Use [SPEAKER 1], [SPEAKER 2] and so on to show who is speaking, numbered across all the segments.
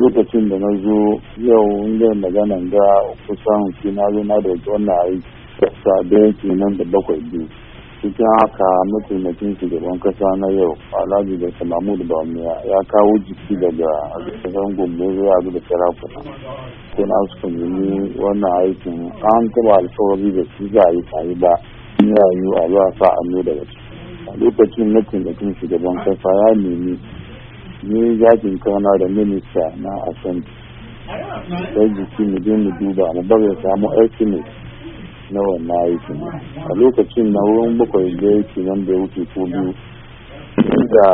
[SPEAKER 1] lokacin da na zo yau inda magana ga kusan shi na zo na da wannan aiki kasa yake nan da bakwai biyu. Cikin haka mataimakin shugaban kasa na yau alhaji da salamu da bamiya ya kawo jiki daga ƙasar gombe zuwa da sarakuna. Ko na suka nemi wannan aikin an taba alkawari da su za a yi tare ba ya yi a zuwa sa daga a lokacin mataimakin shugaban kasa ya nemi ni zakin ƙauna da minista na asante sai jiki mu je mu duba mu bari samu estimate na wannan aikin. A lokacin na wurin bakwai da yake nan da wuce ko biyu. Inda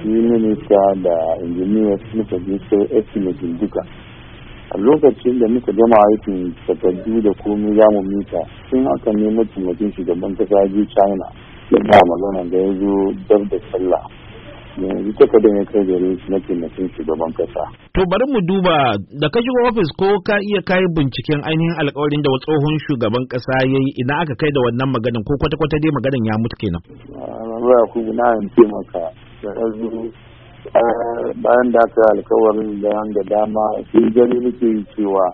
[SPEAKER 1] shi minista da injiniya suka je sai estimate duka. A lokacin da muka gama aikin takardu da komai za mu mita sun haka ne mataimakin shugaban kasa je china. Ya magana da ya zo dab da sallah. Yanzu takardar ya kai gare shi na taimakon shugaban kasa.
[SPEAKER 2] To bari mu duba da ka shiga ofis ko ka iya kai binciken ainihin alkawarin da tsohon shugaban kasa ya yi ina aka kai da wannan maganin ko kwata-kwata dai maganin ya mutu kenan.
[SPEAKER 1] Ba ku na ce maka da yanzu bayan da aka alkawarin da da dama sai gani nake cewa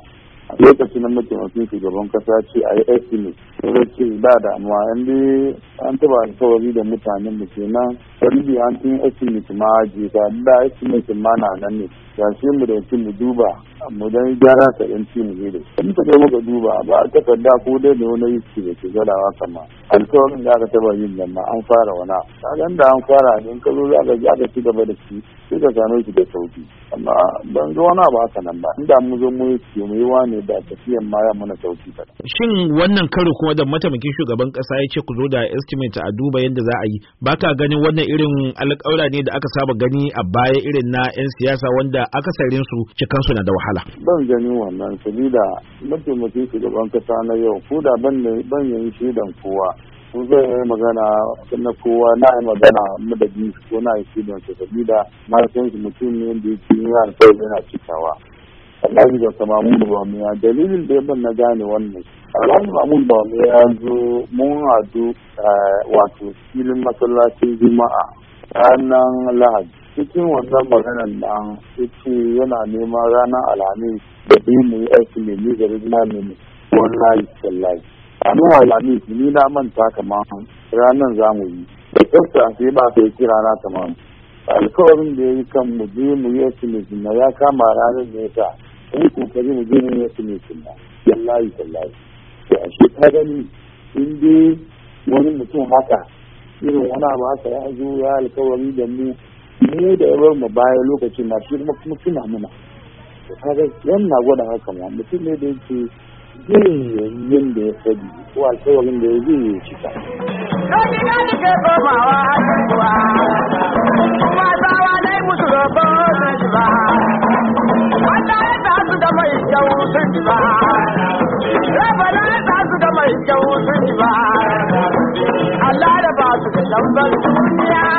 [SPEAKER 1] lokacin da mataimakin shugaban kasa ce a yi estimate sai ce ba da amma an dai an taba alkawari da mutanen da kenan wani an tun estimate ma je ka da estimate ma na nan ne. Ga shi mu da mu duba mu dan gyara ka dan ci mu da in ka je muka duba ba takarda ko dai da wani yake da ke gadawa kama. Alkawarin da aka taba yin nan an fara wani kagan da an fara in ka zo za ka aka ci gaba da shi sai ka same shi da sauƙi amma ban ga wani ba haka nan ba inda mu zo mu yi mu yi wani da tafiyan ma ya mana sauƙi kada.
[SPEAKER 2] Shin wannan karo kuma da mataimakin shugaban kasa ya ce ku zo da estimate a duba yadda za a yi ba ka ganin wannan irin alƙawura ne da aka saba gani a baya irin na 'yan siyasa wanda akasarin su cikansu na da wahala.
[SPEAKER 1] Ban gani wannan sabida mataimakin shugaban kasa na yau ko da ban ban shaidan kowa ko zai yi magana na kowa na yi magana madadi ko na yi shaidan sa sabida na san shi mutum ne da yake yin alƙawari yana cikawa. Alhaji da Samamu da Bamiya dalilin da ban na gane wannan. Alhaji Mamun da ya zo mun hadu wato filin masallacin Juma'a ranar Lahadi. Cikin wannan maganar nan ce yana neman ranar Alhamis da bi mu yi aiki ne ni da rigina ne wallahi sallahi. Ranar Alhamis ni na manta kamar ranar za mu yi. Da tsafta sai ba sai kira na kamar. Alkawarin da ya yi kan mu je mu yi aiki ne ya kama ranar ne ya yi ƙoƙari mu je ne su ne sunna wallahi wallahi. To a shi ka gani in dai wani mutum haka irin wani abu haka ya zo ya alkawari da mu mu da ya bar mu baya lokacin na shi kuma suna muna. To ka ga yana gwada haka ma. Mutum ne da yake zai yin da ya sani ko alkawarin da ya zai yi cika.
[SPEAKER 3] Kaji na kuwa, kuma musu roƙo sun ba. su da mai kyau sun ba. Rabana za su da mai kyau sun ba. Allah da ba su da lambar duniya.